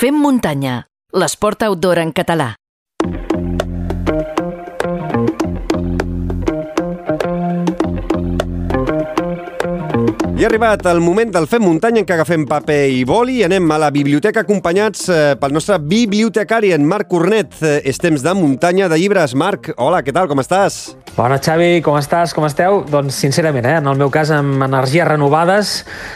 Fem muntanya, l'esport outdoor en català. I ha arribat el moment del Fem Muntanya en què agafem paper i boli i anem a la biblioteca acompanyats eh, pel nostre bibliotecari, en Marc Cornet. Eh, és temps de muntanya de llibres. Marc, hola, què tal, com estàs? Bona, Xavi, com estàs? Com esteu? Doncs, sincerament, eh, en el meu cas, amb energies renovades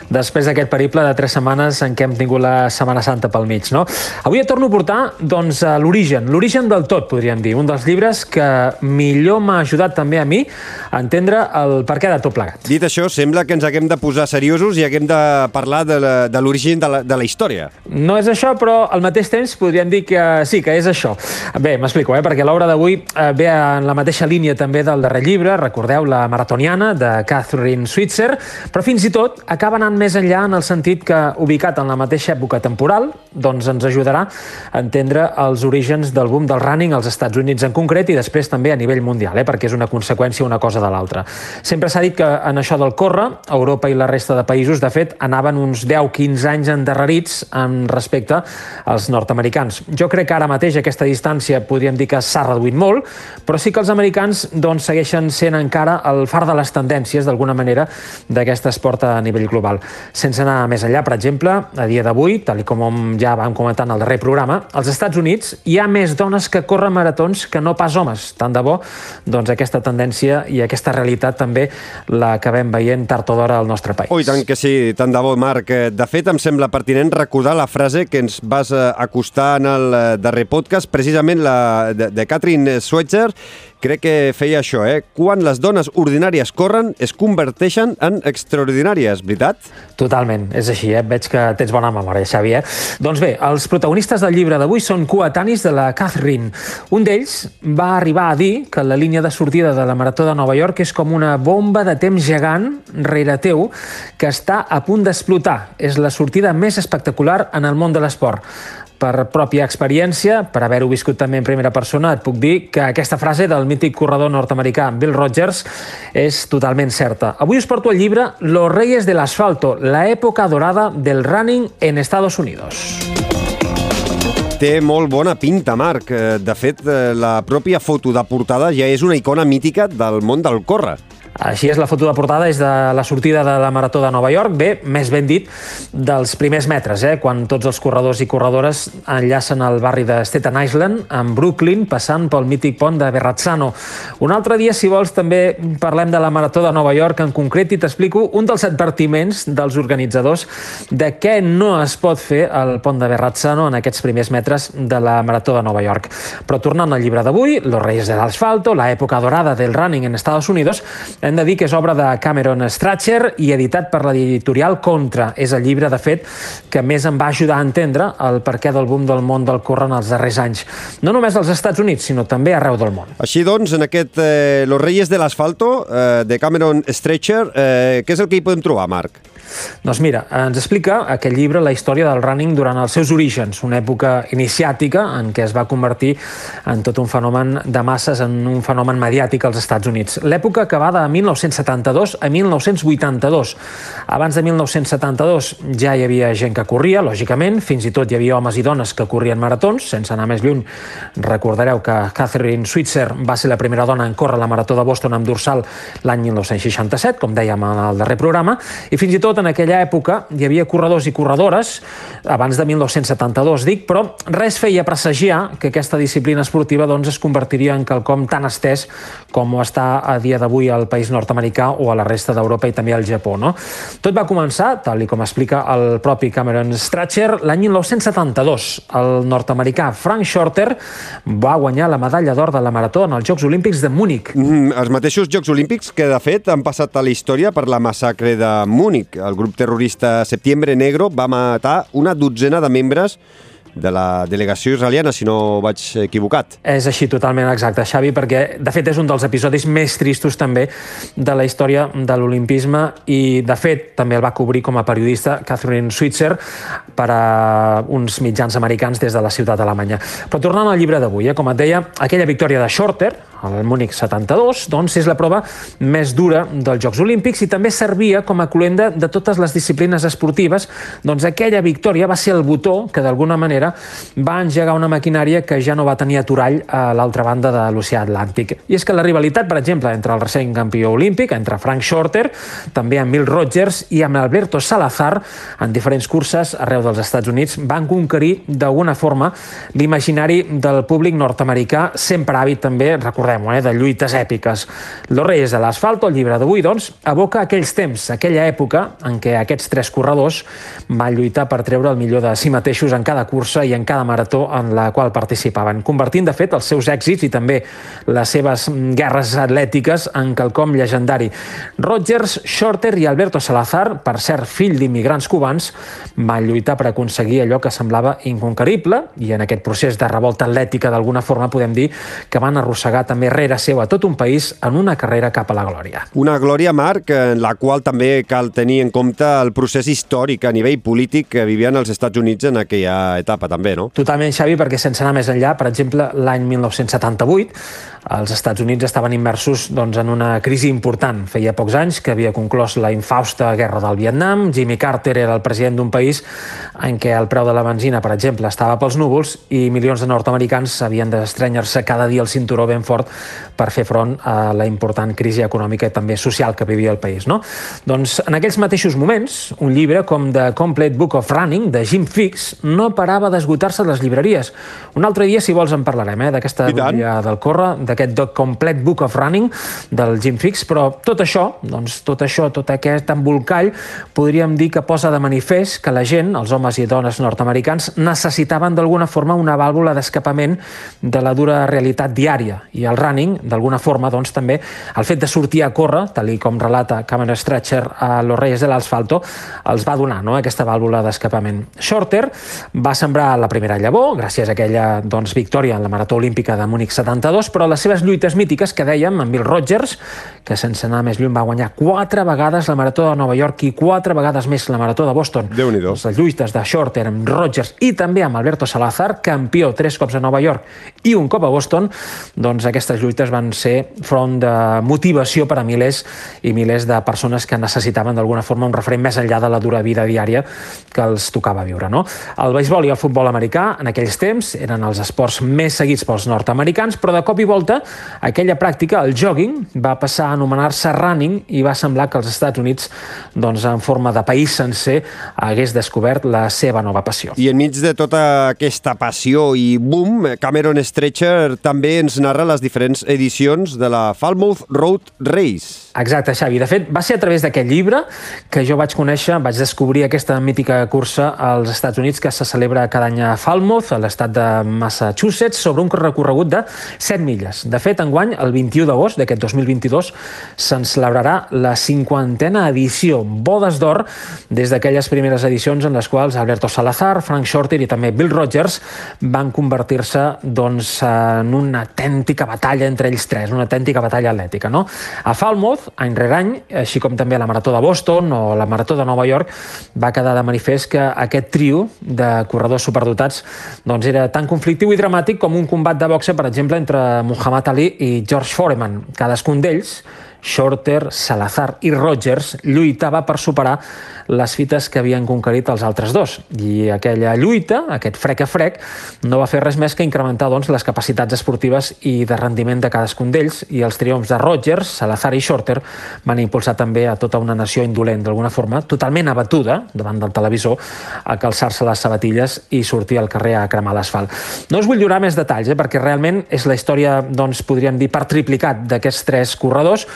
després d'aquest periple de tres setmanes en què hem tingut la Setmana Santa pel mig, no? Avui et torno a portar, doncs, a l'origen, l'origen del tot, podríem dir, un dels llibres que millor m'ha ajudat també a mi a entendre el perquè de tot plegat. Dit això, sembla que ens haguem de posar seriosos i haguem de parlar de l'origen de, la, de la història. No és això, però al mateix temps podríem dir que sí, que és això. Bé, m'explico, eh, perquè l'obra d'avui eh, ve en la mateixa línia també del darrer llibre, recordeu, la maratoniana, de Catherine Switzer, però fins i tot acaba anant més enllà en el sentit que, ubicat en la mateixa època temporal, doncs ens ajudarà a entendre els orígens del boom del running als Estats Units en concret i després també a nivell mundial, eh, perquè és una conseqüència una cosa de l'altra. Sempre s'ha dit que en això del córrer, Europa i la resta de països, de fet, anaven uns 10-15 anys endarrerits en respecte als nord-americans. Jo crec que ara mateix aquesta distància podríem dir que s'ha reduït molt, però sí que els americans doncs, segueixen sent encara el far de les tendències, d'alguna manera, d'aquest esport a nivell global. Sense anar més enllà, per exemple, a dia d'avui, tal com ja vam comentar en el darrer programa, als Estats Units hi ha més dones que corren maratons que no pas homes. Tant de bo, doncs aquesta tendència i aquesta realitat també la acabem veient tard o d'hora al nostre país. Oh, tant que sí, tant de bo, Marc. De fet, em sembla pertinent recordar la frase que ens vas eh, acostar en el eh, darrer podcast, precisament la de, de Catherine Swetzer, crec que feia això, eh? Quan les dones ordinàries corren, es converteixen en extraordinàries, veritat? Totalment, és així, eh? Veig que tens bona memòria, Xavi, eh? Doncs bé, els protagonistes del llibre d'avui són coetanis de la Catherine. Un d'ells va arribar a dir que la línia de sortida de la Marató de Nova York és com una bomba de temps gegant rere teu que està a punt d'explotar. És la sortida més espectacular en el món de l'esport per pròpia experiència, per haver-ho viscut també en primera persona, et puc dir que aquesta frase del mític corredor nord-americà Bill Rogers és totalment certa. Avui us porto el llibre Los Reyes del Asfalto, la època dorada del running en Estados Unidos. Té molt bona pinta, Marc. Eh, de fet, eh, la pròpia foto de portada ja és una icona mítica del món del córrer. Així és, la foto de portada és de la sortida de la Marató de Nova York, bé, més ben dit, dels primers metres, eh, quan tots els corredors i corredores enllacen el barri de Staten Island amb Brooklyn, passant pel mític pont de Verrazzano. Un altre dia, si vols, també parlem de la Marató de Nova York en concret i t'explico un dels advertiments dels organitzadors de què no es pot fer al pont de Verrazzano en aquests primers metres de la Marató de Nova York. Però tornant al llibre d'avui, Los Reyes del Asfalto, la època dorada del running en Estados Unidos, hem de dir que és obra de Cameron Stracher i editat per l'editorial Contra. És el llibre, de fet, que més em va ajudar a entendre el perquè del boom del món del córrer en els darrers anys. No només als Estats Units, sinó també arreu del món. Així doncs, en aquest eh, Los Reyes de l'Asfalto eh, de Cameron Stretcher, eh, què és el que hi podem trobar, Marc? Doncs mira, ens explica aquest llibre la història del running durant els seus orígens, una època iniciàtica en què es va convertir en tot un fenomen de masses, en un fenomen mediàtic als Estats Units. L'època que va de 1972 a 1982. Abans de 1972 ja hi havia gent que corria, lògicament, fins i tot hi havia homes i dones que corrien maratons, sense anar més lluny. Recordareu que Catherine Switzer va ser la primera dona en córrer la marató de Boston amb dorsal l'any 1967, com dèiem el darrer programa, i fins i tot en aquella època hi havia corredors i corredores, abans de 1972 dic, però res feia presagiar que aquesta disciplina esportiva doncs, es convertiria en quelcom tan estès com ho està a dia d'avui al país nord-americà o a la resta d'Europa i també al Japó. No? Tot va començar, tal i com explica el propi Cameron Stracher, l'any 1972. El nord-americà Frank Shorter va guanyar la medalla d'or de la marató en els Jocs Olímpics de Múnich. Mm, els mateixos Jocs Olímpics que, de fet, han passat a la història per la massacre de Múnich. El grup terrorista Septiembre Negro va matar una dotzena de membres de la delegació israeliana, si no vaig equivocat. És així, totalment exacte, Xavi, perquè de fet és un dels episodis més tristos també de la història de l'olimpisme i de fet també el va cobrir com a periodista Catherine Switzer per a uns mitjans americans des de la ciutat alemanya. Però tornant al llibre d'avui, eh, com et deia, aquella victòria de Shorter, el Múnich 72, doncs és la prova més dura dels Jocs Olímpics i també servia com a colenda de totes les disciplines esportives, doncs aquella victòria va ser el botó que d'alguna manera manera, va engegar una maquinària que ja no va tenir aturall a l'altra banda de l'oceà Atlàntic. I és que la rivalitat, per exemple, entre el recent campió olímpic, entre Frank Shorter, també amb Bill Rogers i amb Alberto Salazar, en diferents curses arreu dels Estats Units, van conquerir d'alguna forma l'imaginari del públic nord-americà, sempre hàbit també, recordem-ho, eh, de lluites èpiques. Los Reyes de l'Asfalto, el llibre d'avui, doncs, evoca aquells temps, aquella època en què aquests tres corredors van lluitar per treure el millor de si mateixos en cada cursa i en cada marató en la qual participaven, convertint, de fet, els seus èxits i també les seves guerres atlètiques en quelcom llegendari. Rogers, Shorter i Alberto Salazar, per cert fill d'immigrants cubans, van lluitar per aconseguir allò que semblava inconquerible i en aquest procés de revolta atlètica d'alguna forma podem dir que van arrossegar també rere seu a tot un país en una carrera cap a la glòria. Una glòria, Marc, en la qual també cal tenir en compte el procés històric a nivell polític que vivien els Estats Units en aquella etapa també, no? Totalment, Xavi, perquè sense anar més enllà, per exemple, l'any 1978 els Estats Units estaven immersos doncs, en una crisi important. Feia pocs anys que havia conclòs la infausta guerra del Vietnam, Jimmy Carter era el president d'un país en què el preu de la benzina, per exemple, estava pels núvols i milions de nord-americans havien d'estrenyar-se cada dia el cinturó ben fort per fer front a la important crisi econòmica i també social que vivia el país. No? Doncs en aquells mateixos moments, un llibre com The Complete Book of Running, de Jim Fix, no parava d'esgotar-se les llibreries. Un altre dia, si vols, en parlarem, eh, d'aquesta bíblia del Corre, d'aquest The Complete Book of Running del Jim Fix, però tot això, doncs tot això, tot aquest embolcall, podríem dir que posa de manifest que la gent, els homes i dones nord-americans, necessitaven d'alguna forma una vàlvula d'escapament de la dura realitat diària. I el running, d'alguna forma, doncs també el fet de sortir a córrer, tal com relata Cameron Stretcher a Los Reyes de l'Asfalto, els va donar no, aquesta vàlvula d'escapament. Shorter va sembrar la primera llavor, gràcies a aquella doncs, victòria en la Marató Olímpica de Múnich 72, però les seves lluites mítiques que dèiem amb Bill Rogers, que sense anar més lluny va guanyar quatre vegades la Marató de Nova York i quatre vegades més la Marató de Boston. déu nhi Les lluites de Shorter amb Rogers i també amb Alberto Salazar, campió tres cops a Nova York i un cop a Boston, doncs aquestes lluites van ser front de motivació per a milers i milers de persones que necessitaven d'alguna forma un referent més enllà de la dura vida diària que els tocava viure. No? El béisbol i el futbol americà en aquells temps eren els esports més seguits pels nord-americans, però de cop i volta aquella pràctica, el jogging, va passar a anomenar-se running i va semblar que els Estats Units, doncs, en forma de país sencer, hagués descobert la seva nova passió. I enmig de tota aquesta passió i boom, Cameron Stretcher també ens narra les diferents edicions de la Falmouth Road Race. Exacte, Xavi. De fet, va ser a través d'aquest llibre que jo vaig conèixer, vaig descobrir aquesta mítica cursa als Estats Units que se celebra cada any a Falmouth, a l'estat de Massachusetts, sobre un recorregut de 7 milles. De fet, enguany, el 21 d'agost d'aquest 2022, se'n celebrarà la cinquantena edició, bodes d'or, des d'aquelles primeres edicions en les quals Alberto Salazar, Frank Shorter i també Bill Rogers van convertir-se doncs, en una autèntica batalla entre ells tres, una autèntica batalla atlètica. No? A Falmouth, any rere any, així com també la Marató de Boston o la Marató de Nova York, va quedar de manifest que aquest trio de corredors superdotats doncs era tan conflictiu i dramàtic com un combat de boxe, per exemple, entre Muhammad Ali i George Foreman. Cadascun d'ells Shorter, Salazar i Rogers lluitava per superar les fites que havien conquerit els altres dos. I aquella lluita, aquest frec a frec, no va fer res més que incrementar doncs, les capacitats esportives i de rendiment de cadascun d'ells i els triomfs de Rogers, Salazar i Shorter van impulsar també a tota una nació indolent, d'alguna forma, totalment abatuda davant del televisor, a calçar-se les sabatilles i sortir al carrer a cremar l'asfalt. No us vull lliurar més detalls, eh, perquè realment és la història, doncs, podríem dir, per triplicat d'aquests tres corredors,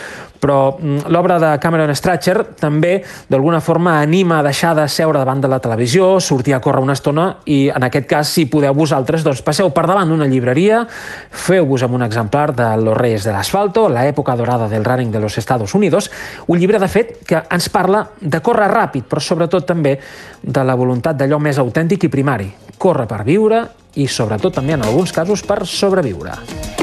però mm, l'obra de Cameron Stratcher també d'alguna forma anima a deixar de seure davant de la televisió, sortir a córrer una estona i en aquest cas, si podeu vosaltres, doncs passeu per davant d'una llibreria, feu-vos amb un exemplar de Los Reyes de l'Asfalto, la època dorada del running de los Estados Unidos, un llibre, de fet, que ens parla de córrer ràpid, però sobretot també de la voluntat d'allò més autèntic i primari, córrer per viure i sobretot també en alguns casos per sobreviure.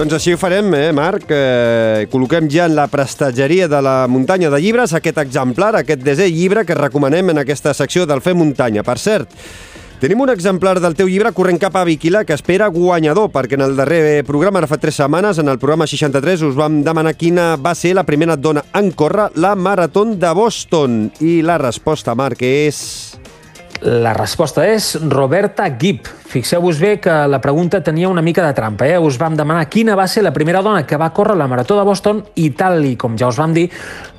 Doncs així ho farem, eh, Marc? Eh, col·loquem ja en la prestatgeria de la muntanya de llibres aquest exemplar, aquest desè llibre que recomanem en aquesta secció del Fer Muntanya. Per cert, Tenim un exemplar del teu llibre corrent cap a Viquila que espera guanyador, perquè en el darrer programa, ara fa tres setmanes, en el programa 63, us vam demanar quina va ser la primera dona en córrer la Marató de Boston. I la resposta, Marc, és... La resposta és Roberta Gibb. Fixeu-vos bé que la pregunta tenia una mica de trampa. Eh? Us vam demanar quina va ser la primera dona que va córrer la Marató de Boston i tal i com ja us vam dir,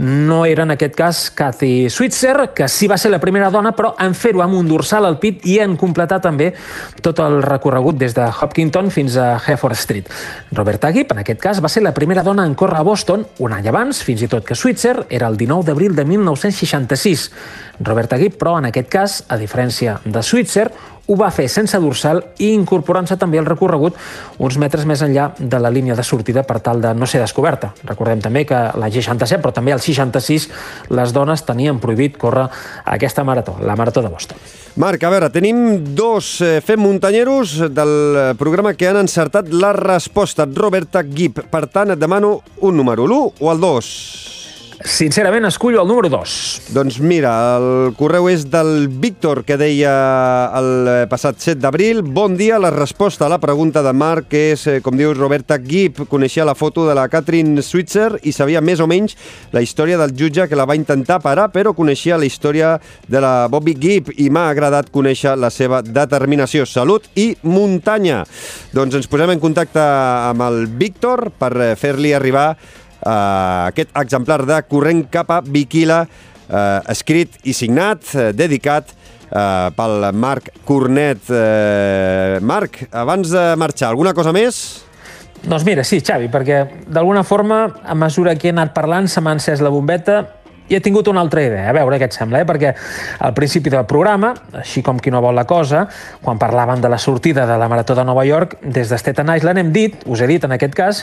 no era en aquest cas Cathy Switzer, que sí va ser la primera dona, però en fer-ho amb un dorsal al pit i en completar també tot el recorregut des de Hopkinton fins a Hereford Street. Roberta Gibb, en aquest cas, va ser la primera dona en córrer a Boston un any abans, fins i tot que Switzer, era el 19 d'abril de 1966. Roberta Gibb, però en aquest cas, a diferència de Switzer, ho va fer sense dorsal i incorporant-se també al recorregut uns metres més enllà de la línia de sortida per tal de no ser descoberta. Recordem també que la G67, però també al 66, les dones tenien prohibit córrer aquesta marató, la marató de Boston. Marc, a veure, tenim dos eh, fem muntanyeros del eh, programa que han encertat la resposta. Roberta Gibb. Per tant, et demano un número, l'1 o el 2? Sincerament, escullo el número 2. Doncs mira, el correu és del Víctor, que deia el passat 7 d'abril. Bon dia, la resposta a la pregunta de Marc és, eh, com dius, Roberta Gibb coneixia la foto de la Catherine Switzer i sabia més o menys la història del jutge que la va intentar parar, però coneixia la història de la Bobby Gibb i m'ha agradat conèixer la seva determinació, salut i muntanya. Doncs ens posem en contacte amb el Víctor per eh, fer-li arribar eh, aquest exemplar de Corrent cap a Viquila, eh, escrit i signat, eh, dedicat eh, pel Marc Cornet. Eh, Marc, abans de marxar, alguna cosa més? Doncs mira, sí, Xavi, perquè d'alguna forma, a mesura que he anat parlant, se m'ha encès la bombeta i he tingut una altra idea, a veure què et sembla, eh? perquè al principi del programa, així com qui no vol la cosa, quan parlaven de la sortida de la Marató de Nova York, des de Staten Island hem dit, us he dit en aquest cas,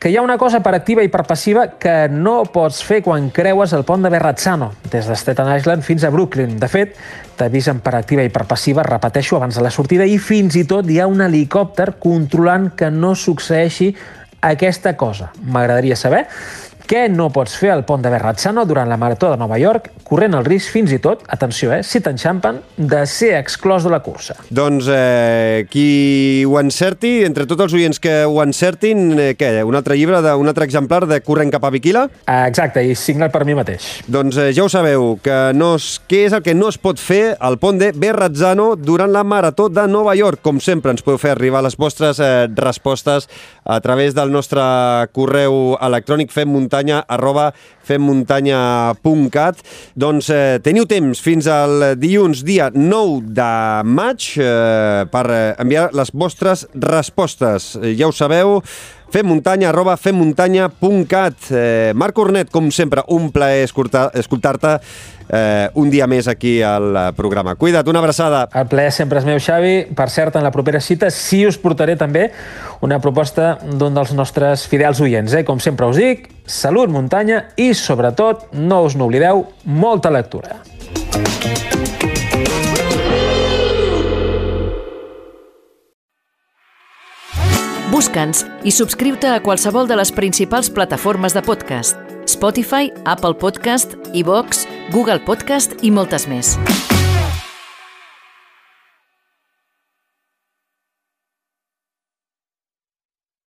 que hi ha una cosa per activa i per passiva que no pots fer quan creues el pont de Verrazzano, des de Staten Island fins a Brooklyn. De fet, t'avisen per activa i per passiva, repeteixo, abans de la sortida, i fins i tot hi ha un helicòpter controlant que no succeeixi aquesta cosa. M'agradaria saber què no pots fer al pont de Verrazzano durant la Marató de Nova York, corrent el risc fins i tot, atenció, eh, si t'enxampen, de ser exclòs de la cursa. Doncs eh, qui ho encerti, entre tots els oients que ho encertin, eh, què, un altre llibre, de, un altre exemplar de Corrent cap a Viquila? Ah, exacte, i signat per mi mateix. Doncs eh, ja ho sabeu, que no es, què és el que no es pot fer al pont de Verrazzano durant la Marató de Nova York. Com sempre, ens podeu fer arribar les vostres eh, respostes a través del nostre correu electrònic femmuntanya arroba femmuntanya.cat. Doncs eh, teniu temps fins al dilluns dia 9 de maig eh, per eh, enviar les vostres respostes. Eh, ja ho sabeu, femmuntanya arroba femmuntanya.cat. Eh, Marc Cornet, com sempre, un plaer escoltar-te eh, un dia més aquí al programa. Cuida't, una abraçada. El plaer sempre és meu, Xavi. Per cert, en la propera cita sí us portaré també una proposta d'un dels nostres fidels oients. Eh? Com sempre us dic, salut, muntanya i, sobretot, no us n'oblideu, molta lectura. Busca'ns i subscriu-te a qualsevol de les principals plataformes de podcast. Spotify, Apple Podcast, iVox, Google Podcast i moltes més.